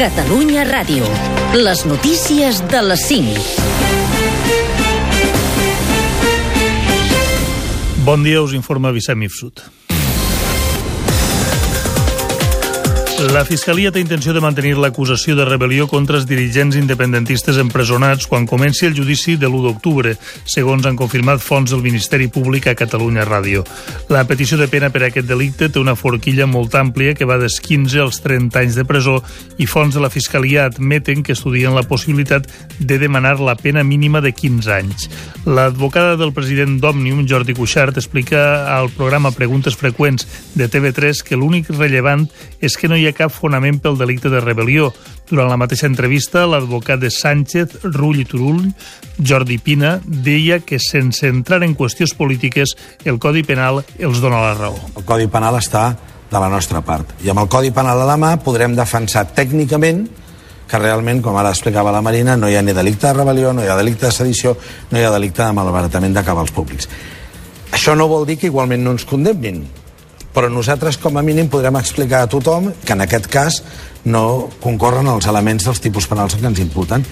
Catalunya Ràdio. Les notícies de les 5. Bon dia, us informa Vicent Mifsud. La Fiscalia té intenció de mantenir l'acusació de rebel·lió contra els dirigents independentistes empresonats quan comenci el judici de l'1 d'octubre, segons han confirmat fonts del Ministeri Públic a Catalunya Ràdio. La petició de pena per a aquest delicte té una forquilla molt àmplia que va dels 15 als 30 anys de presó i fonts de la Fiscalia admeten que estudien la possibilitat de demanar la pena mínima de 15 anys. L'advocada del president d'Òmnium, Jordi Cuixart, explica al programa Preguntes Freqüents de TV3 que l'únic rellevant és que no hi ha cap fonament pel delicte de rebel·lió. Durant la mateixa entrevista, l'advocat de Sánchez, Rull i Turull, Jordi Pina, deia que sense entrar en qüestions polítiques, el Codi Penal els dona la raó. El Codi Penal està de la nostra part. I amb el Codi Penal a la mà podrem defensar tècnicament que realment, com ara explicava la Marina, no hi ha ni delicte de rebel·lió, no hi ha delicte de sedició, no hi ha delicte de malbaratament de cabals públics. Això no vol dir que igualment no ens condemnin, però nosaltres com a mínim podrem explicar a tothom que en aquest cas no concorren els elements dels tipus penals que ens imputen.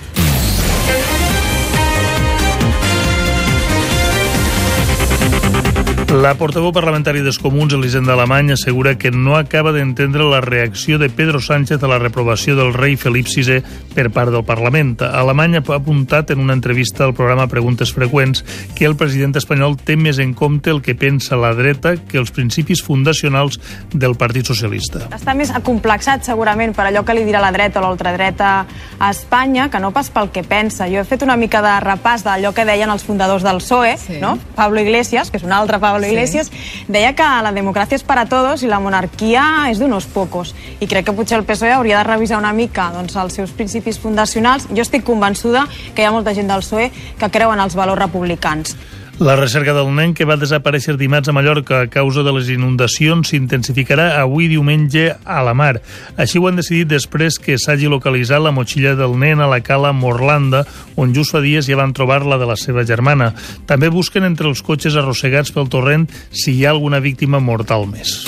La portaveu parlamentari dels Comuns, Elisenda Alemany, assegura que no acaba d'entendre la reacció de Pedro Sánchez a la reprovació del rei Felip VI per part del Parlament. Alemany ha apuntat en una entrevista al programa Preguntes Freqüents que el president espanyol té més en compte el que pensa la dreta que els principis fundacionals del Partit Socialista. Està més acomplexat segurament per allò que li dirà la dreta o l'ultradreta a Espanya que no pas pel que pensa. Jo he fet una mica de repàs d'allò que deien els fundadors del PSOE, sí. no? Pablo Iglesias, que és un altre Pablo Iglesias, sí. deia que la democràcia és per a tots i la monarquia és d'unos pocos. I crec que potser el PSOE hauria de revisar una mica doncs, els seus principis fundacionals. Jo estic convençuda que hi ha molta gent del PSOE que creu en els valors republicans. La recerca del nen que va desaparèixer dimarts a Mallorca a causa de les inundacions s'intensificarà avui diumenge a la mar. Així ho han decidit després que s'hagi localitzat la motxilla del nen a la cala Morlanda, on just fa dies ja van trobar la de la seva germana. També busquen entre els cotxes arrossegats pel torrent si hi ha alguna víctima mortal més.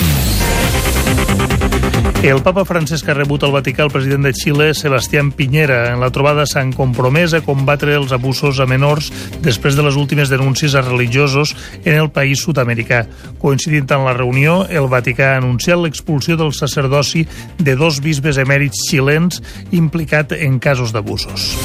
El papa Francesc ha rebut al Vaticà el president de Xile, Sebastián Piñera. En la trobada s'han compromès a combatre els abusos a menors després de les últimes denúncies a religiosos en el país sud-americà. Coincidint en la reunió, el Vaticà ha anunciat l'expulsió del sacerdoci de dos bisbes emèrits xilens implicat en casos d'abusos.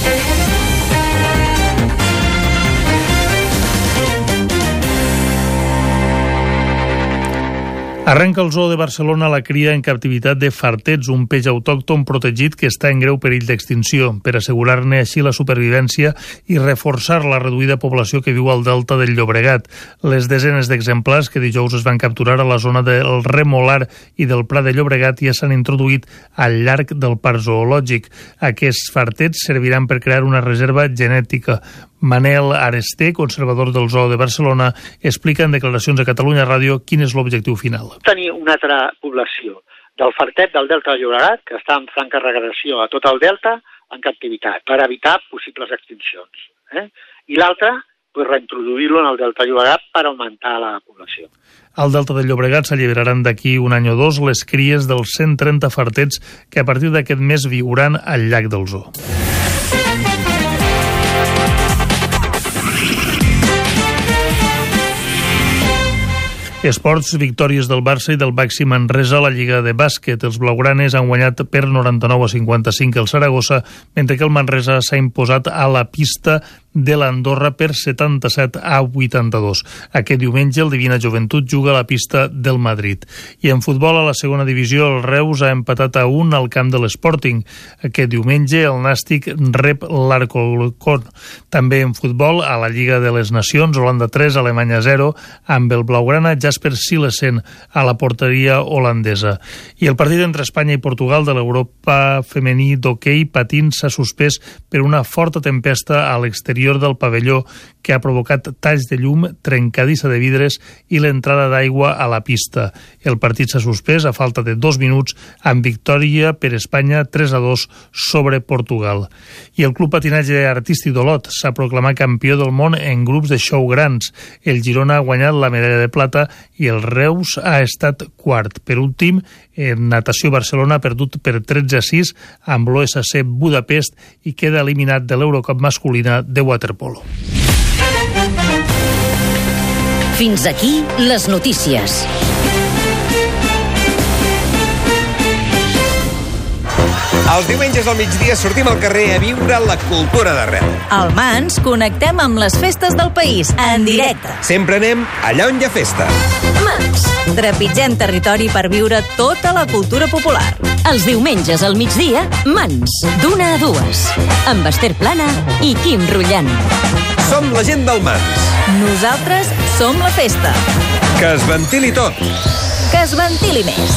Arrenca el zoo de Barcelona la cria en captivitat de fartets, un peix autòcton protegit que està en greu perill d'extinció, per assegurar-ne així la supervivència i reforçar la reduïda població que viu al delta del Llobregat. Les desenes d'exemplars que dijous es van capturar a la zona del Remolar i del Prat de Llobregat ja s'han introduït al llarg del parc zoològic. Aquests fartets serviran per crear una reserva genètica. Manel Aresté, conservador del Zoo de Barcelona, explica en declaracions a Catalunya Ràdio quin és l'objectiu final. Tenir una altra població del fartet del Delta de Llobregat, que està en franca regressió a tot el Delta, en captivitat, per evitar possibles extincions. Eh? I l'altra, pues, reintroduir-lo en el Delta de Llobregat per augmentar la població. Al Delta del Llobregat s'alliberaran d'aquí un any o dos les cries dels 130 fartets que a partir d'aquest mes viuran al llac del Zoo. Esports, victòries del Barça i del Baxi Manresa a la Lliga de Bàsquet. Els blaugranes han guanyat per 99 a 55 el Saragossa, mentre que el Manresa s'ha imposat a la pista de l'Andorra per 77 a 82. Aquest diumenge el Divina Joventut juga a la pista del Madrid. I en futbol a la segona divisió el Reus ha empatat a un al camp de l'Sporting. Aquest diumenge el Nàstic rep l'Arcolcon. També en futbol a la Lliga de les Nacions, Holanda 3, Alemanya 0, amb el blaugrana Jasper Silesen a la porteria holandesa. I el partit entre Espanya i Portugal de l'Europa femení d'hoquei patint s'ha suspès per una forta tempesta a l'exterior exterior del pavelló que ha provocat talls de llum, trencadissa de vidres i l'entrada d'aigua a la pista. El partit s'ha suspès a falta de dos minuts amb victòria per Espanya 3 a 2 sobre Portugal. I el Club Patinatge Artístic d'Olot s'ha proclamat campió del món en grups de show grans. El Girona ha guanyat la medalla de plata i el Reus ha estat quart. Per últim, en natació Barcelona ha perdut per 13 a 6 amb l'OSC Budapest i queda eliminat de l'Eurocup masculina de waterpolo. Fins aquí les notícies. Els diumenges al migdia sortim al carrer a viure la cultura d'arrel. Al Mans connectem amb les festes del país, en directe. Sempre anem allà on hi ha festa. Mans. Trepitgem territori per viure tota la cultura popular. Els diumenges al migdia, Mans, d'una a dues. Amb Esther Plana i Quim Rullant. Som la gent del Mans. Nosaltres som la festa. Que es ventili tot. Que es ventili més.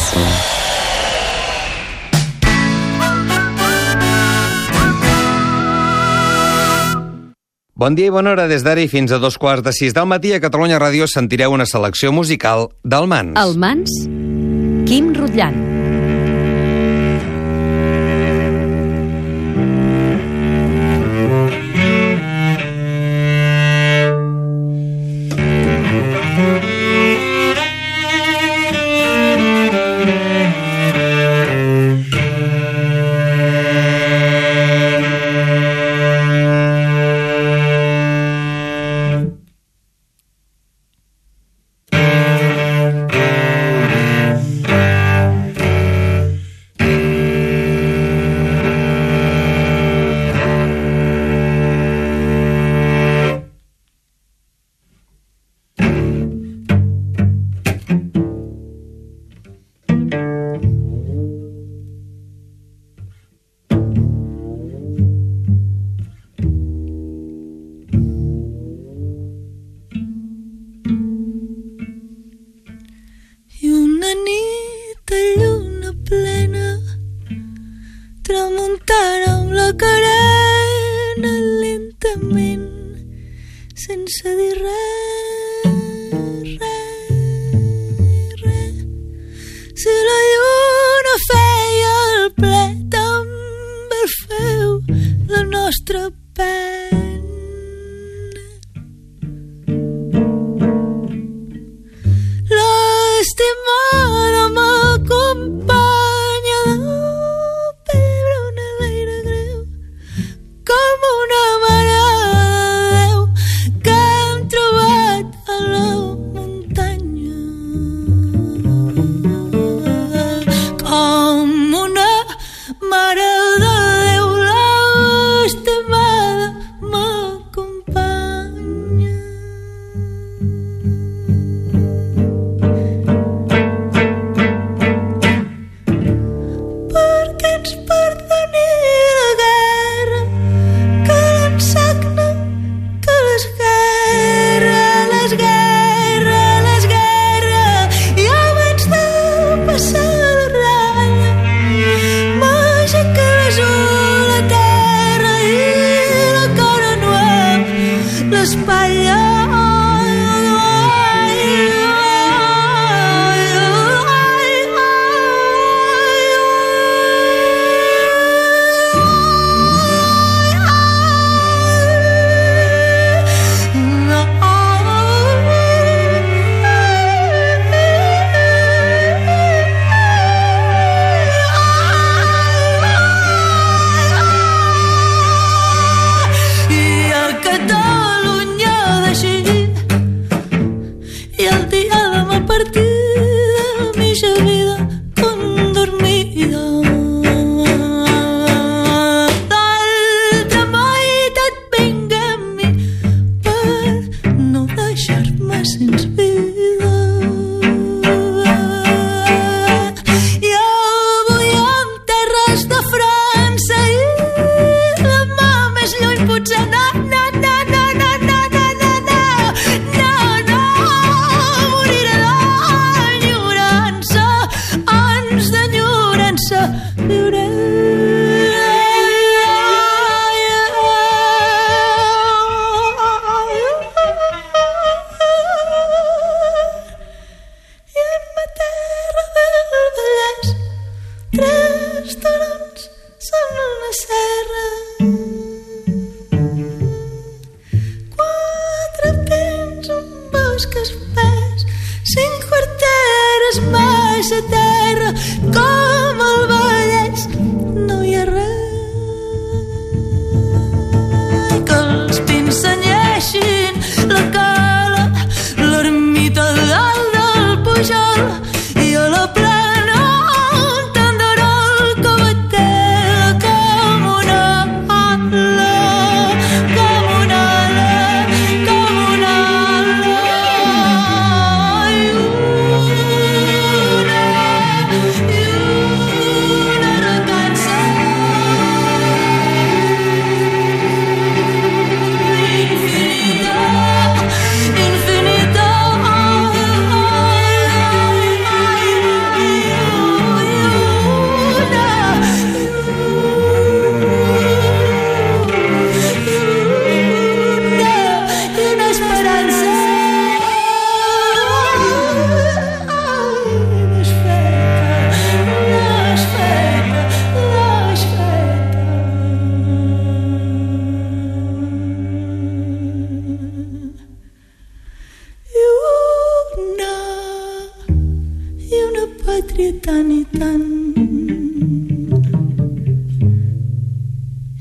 Bon dia i bona hora. Des d'ara i fins a dos quarts de sis del matí a Catalunya Ràdio sentireu una selecció musical del Mans. El Mans, Quim Rutllant.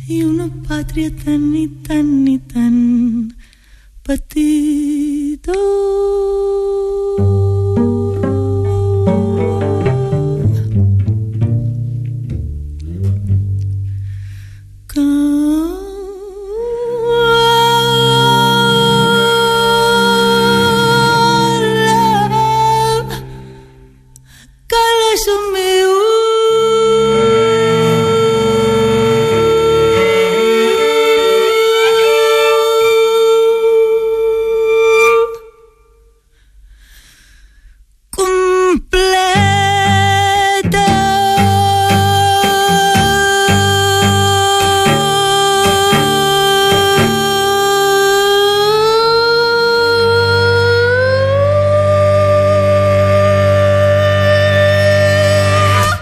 I una pàtria tan i tan i tan petita.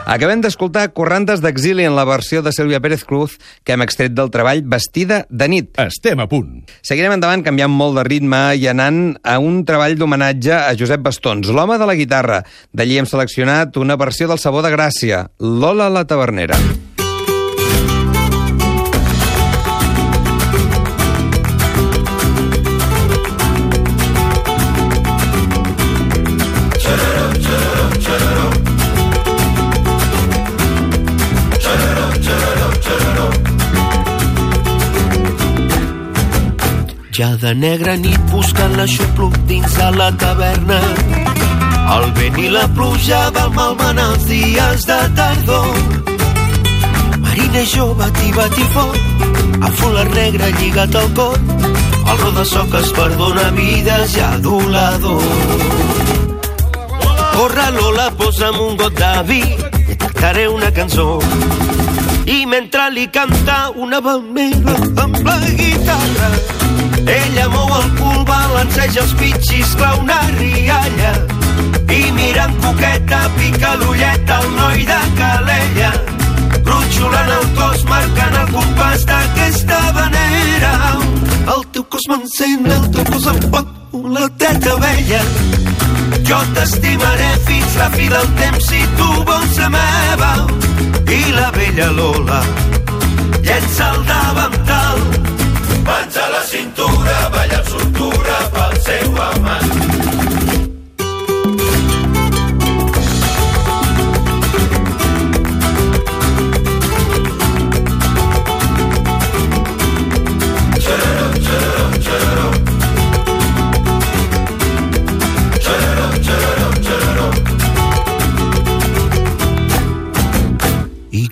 Acabem d'escoltar Corrandes d'exili en la versió de Sílvia Pérez Cruz que hem extret del treball Vestida de nit. Estem a punt. Seguirem endavant canviant molt de ritme i anant a un treball d'homenatge a Josep Bastons, l'home de la guitarra. D'allí hem seleccionat una versió del Sabor de Gràcia, Lola la Tavernera. Ja de negra nit buscant l'aixopluc dins de la taverna. El vent i la pluja del malmenar els dies de tardor. Mariner jove, tiba tifó, amb fular negre lligat al cor. El ro de soques perdona vides i adulador. Corre Lola, posa'm un got de vi, i cantaré una cançó. I mentre li canta una balmera amb la guitarra, ella mou el cul, balanceja els pitxis, clau una rialla. I mirant coqueta, pica l'ullet al noi de Calella. Brutxolant el cos, marcant el compàs d'aquesta vanera. El teu cos m'encén, el teu cos em pot la teta vella. Jo t'estimaré fins la fi del temps si tu vols ser meva. I la vella Lola llença el davantal mans a la cintura, balla amb soltura pel seu amant.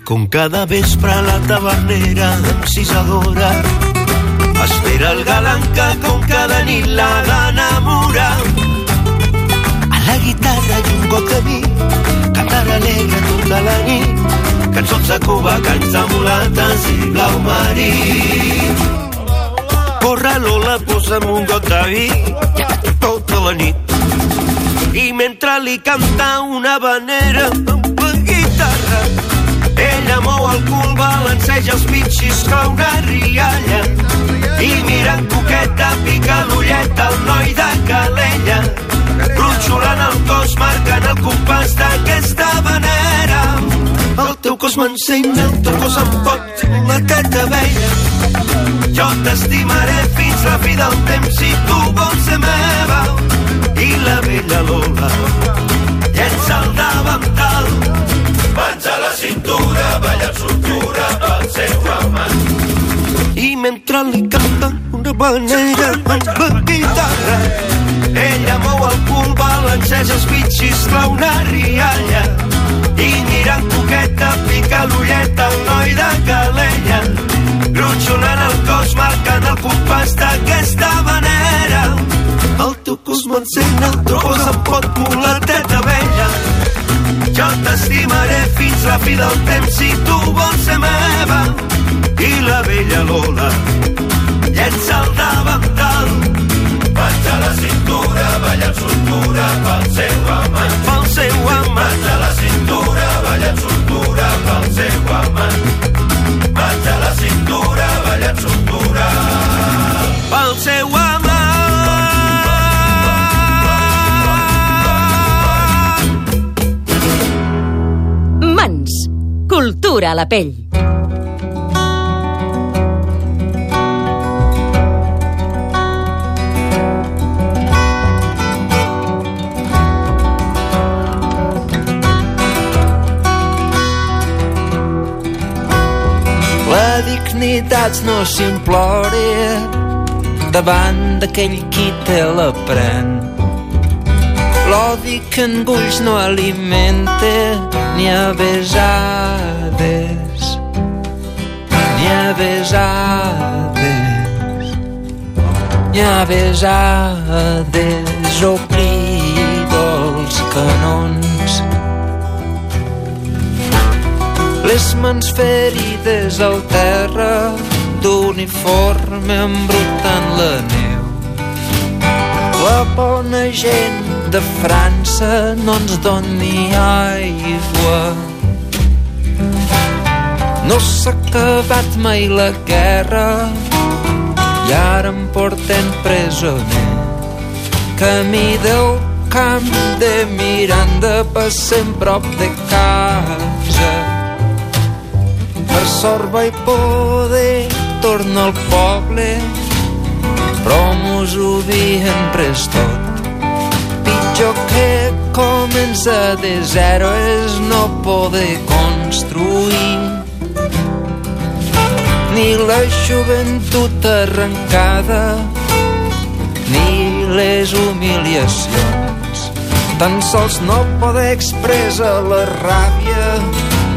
Com cada vespre la tavernera encisadora Espera el galant que com cada nit l'ha d'enamorar. A la guitarra i un got de vi, cantar alegre tota la nit. Cançons de Cuba, cants de mulates i blau marí. Corre Lola, posa'm un got de vi, tota la nit. I mentre li canta una vanera amb la guitarra, ella mou el cul, balanceja els pitxis com una rialla. I mirant coqueta, pica l'ullet al noi de Calella. Brutxolant el cos, marcant el compàs d'aquesta vanera. El teu cos m'encén, el teu cos em pot la teta vella. Jo t'estimaré fins la fi del temps si tu vols ser meva. I la vella Lola llença el davantal mans a la cintura, balla amb soltura pel seu amant. I mentre li canta una manera amb guitarra, ella mou el cul, balanceja els bitxis, clau una rialla. I mirant coqueta, pica l'ullet al noi de Calella. Gronxolant el cos, marcant el compàs d'aquesta manera. El teu cos teu cos em pot molar teta vella. Jo t'estimaré fins la fi del temps si tu vols ser meva. I la vella Lola llença el davantal. Vaig a la cintura, balla amb soltura pel seu amant. Pel seu amant. Vaig a la cintura, balla amb soltura pel seu amant. Vaig a la cintura, balla amb soltura pel seu amant. Cultura a la pell. La dignitat no s'implora davant d'aquell qui te la pren. L'odi que engulls no alimenta ni a besades, ni a besades, ni a besades, oblido els canons. Les mans ferides al terra d'uniforme embrutant la neu. La bona gent de França no ens doni aigua. No s'ha acabat mai la guerra i ara em porten presoner. Camí del camp de Miranda passem prop de casa. Per sort vaig poder tornar al poble, però mos ho havien pres tot. Pitjor que començar de zero és no poder construir ni la joventut arrencada ni les humiliacions tan sols no poder expressar la ràbia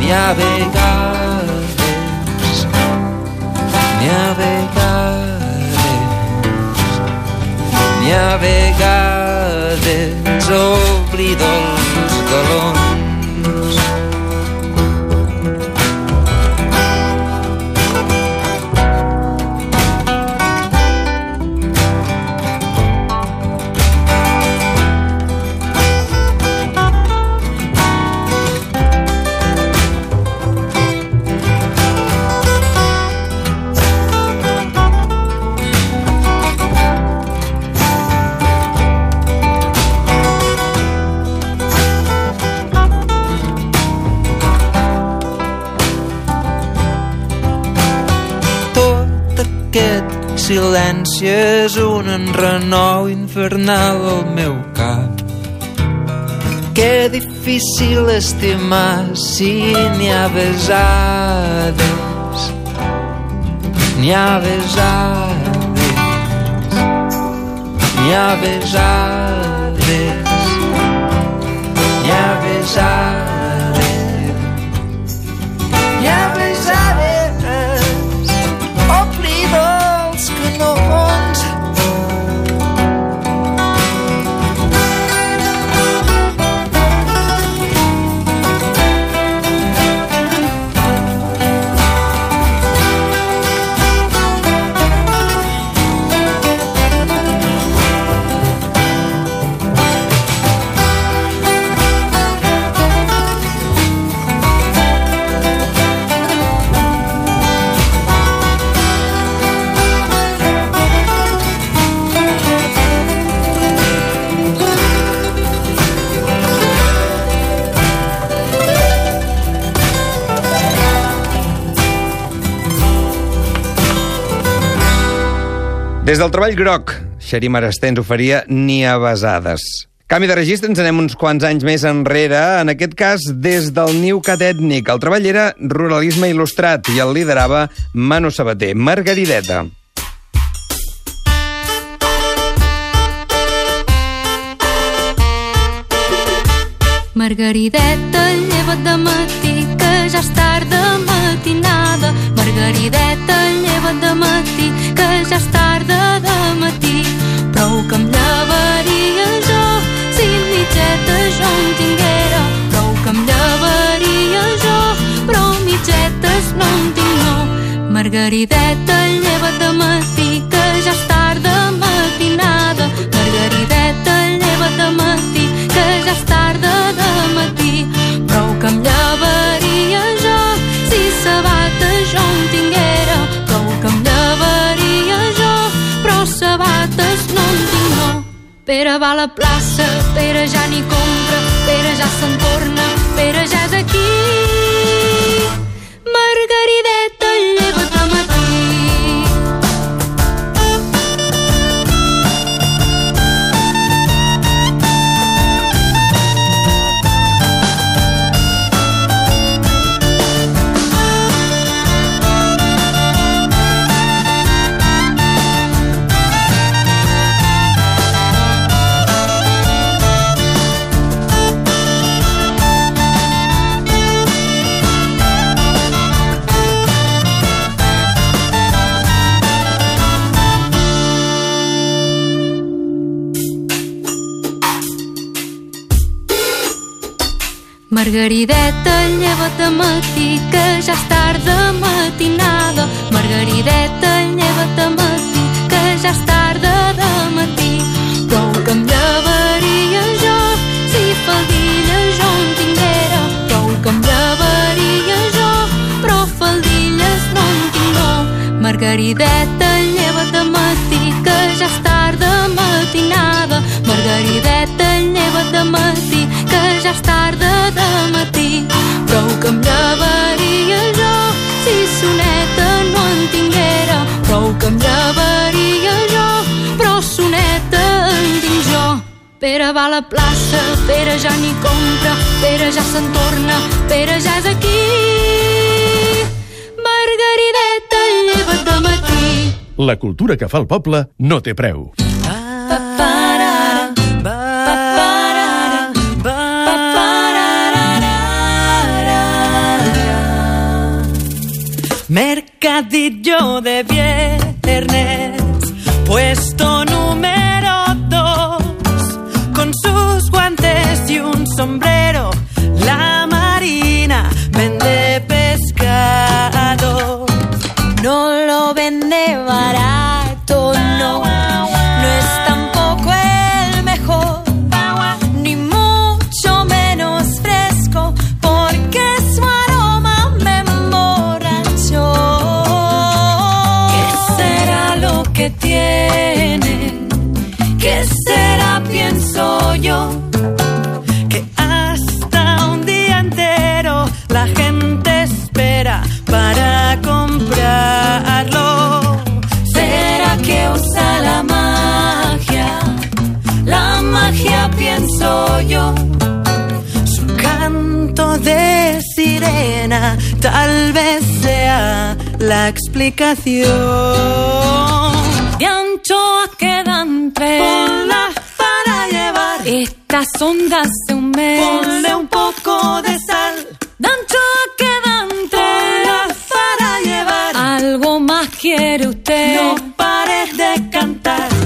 ni a vegades ni a vegades ni a vegades oblido els galons silenci és un enrenou infernal al meu cap. Que difícil estimar si n'hi ha besades, n'hi ha besades, n'hi ha besades, n'hi ha besades, els canons. Des del treball groc, Xeri Marasté ens oferia Ni a besades. Canvi de registre, ens anem uns quants anys més enrere, en aquest cas des del niu catètnic. El treball era ruralisme il·lustrat i el liderava Manu Sabater. Margarideta. Margarideta, lleva't de matí, que ja és tarda matinada. Margarideta, lleva't de matí, que ja és tarda de matí. Prou que em llevaria jo, si mitjeta jo en tinguera. Prou que em llevaria jo, però mitgetes no en tinc, no. Margarideta, lleva't de matí, que ja és tarda matinada. Margarideta, lleva't de matí, que ja és tarda de matí. Jo en tinguera. Prou que em llevaria jo, però sabates no en tinc, no. Pere va a la plaça, Pere ja n'hi compra, Pere ja se'n torna, Pere ja és aquí. Margarideta, lleva't matí, que ja és tard de matinada. Margarideta, lleva't matí, que ja és tard de matí. Prou que em llevaria jo, si faldilla jo en tinguera. Prou que em llevaria jo, però faldilles no en tinc. Margarideta, ja és tard de matí. Prou que em llevaria jo, si soneta no en tinguera. Prou que em llevaria jo, però soneta en tinc jo. Pere va a la plaça, Pere ja n'hi compra, Pere ja se'n torna, Pere ja és aquí. Margarideta, lleva't de matí. La cultura que fa el poble no té preu. Mercadillo de viernes, puesto número dos, con sus guantes y un sombrero, explicación. De anchoa quedan tres. Ponla para llevar. Estas ondas de un mes. Ponle un poco de sal. De anchoa quedan tres. para llevar. Algo más quiere usted. No pares de cantar.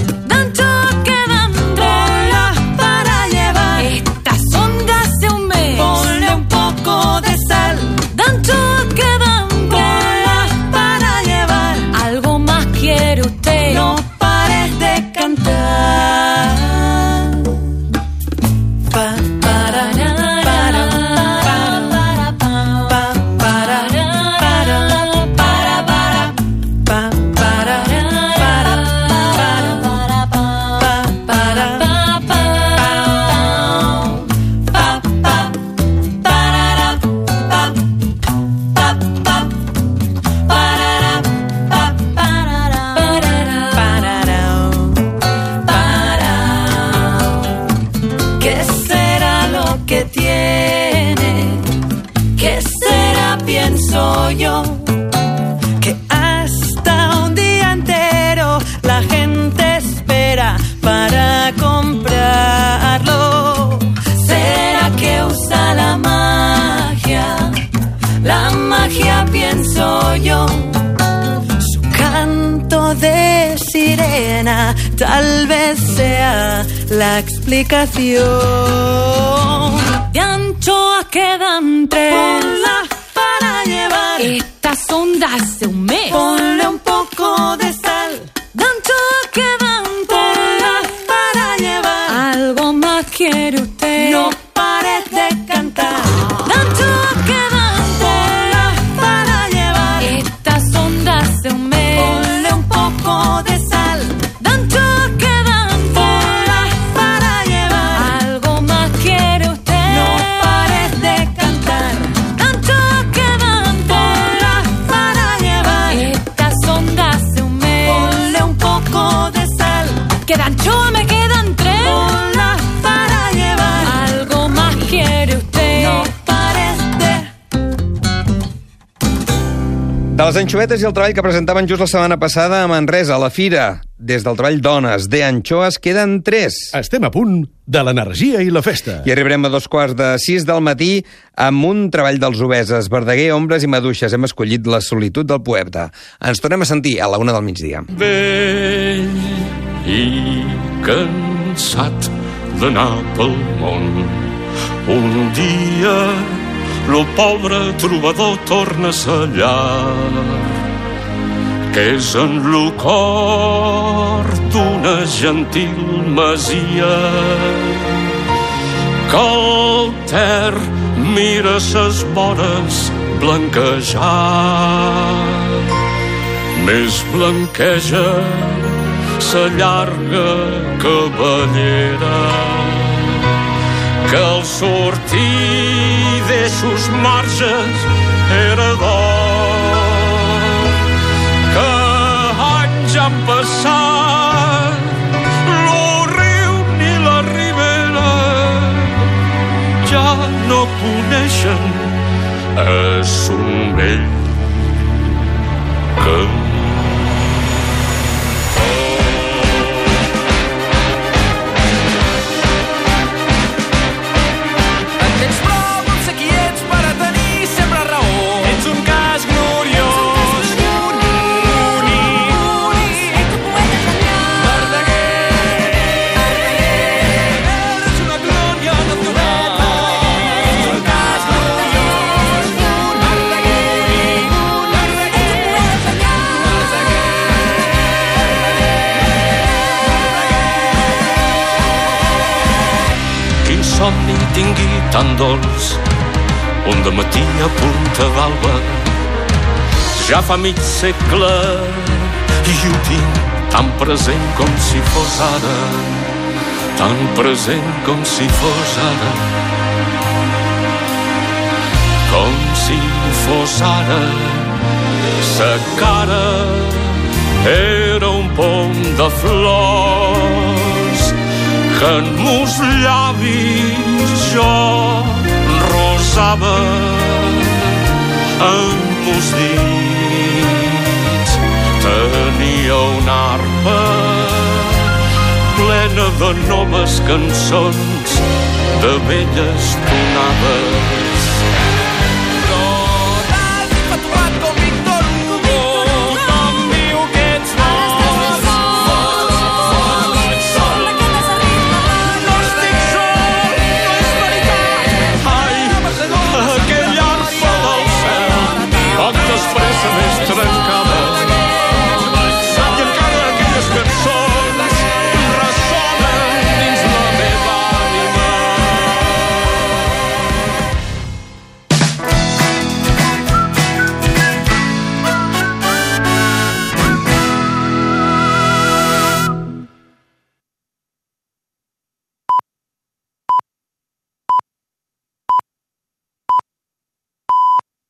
Tal vez sea la explicación. De anchoa quedan tres. Ponla para llevar. Estas ondas de un mes. Ponle un poco de les anxovetes i el treball que presentaven just la setmana passada a Manresa, a la Fira. Des del treball Dones, de anxoes, queden tres. Estem a punt de l'energia i la festa. I arribarem a dos quarts de sis del matí amb un treball dels obeses, Verdaguer, Ombres i Maduixes. Hem escollit la solitud del poeta. Ens tornem a sentir a la una del migdia. vell i cansat d'anar pel món Un dia lo pobre trobador torna a sa llar que és en lo cor d'una gentil masia que el ter mira ses vores blanquejar. Més blanqueja sa llarga cabellera que al sortir d'eixos marges era d'or que anys han passat lo riu ni la ribera ja no coneixen és un vell que tingui tan dolç un de matí a punta d'alba. Ja fa mig segle i ho tinc tan present com si fos ara tan present com si fos ara com si fos ara. Sa cara era un pom de flors que en meus llavis jo rosava en meus dits. Tenia una arpa plena de noves cançons de velles tonades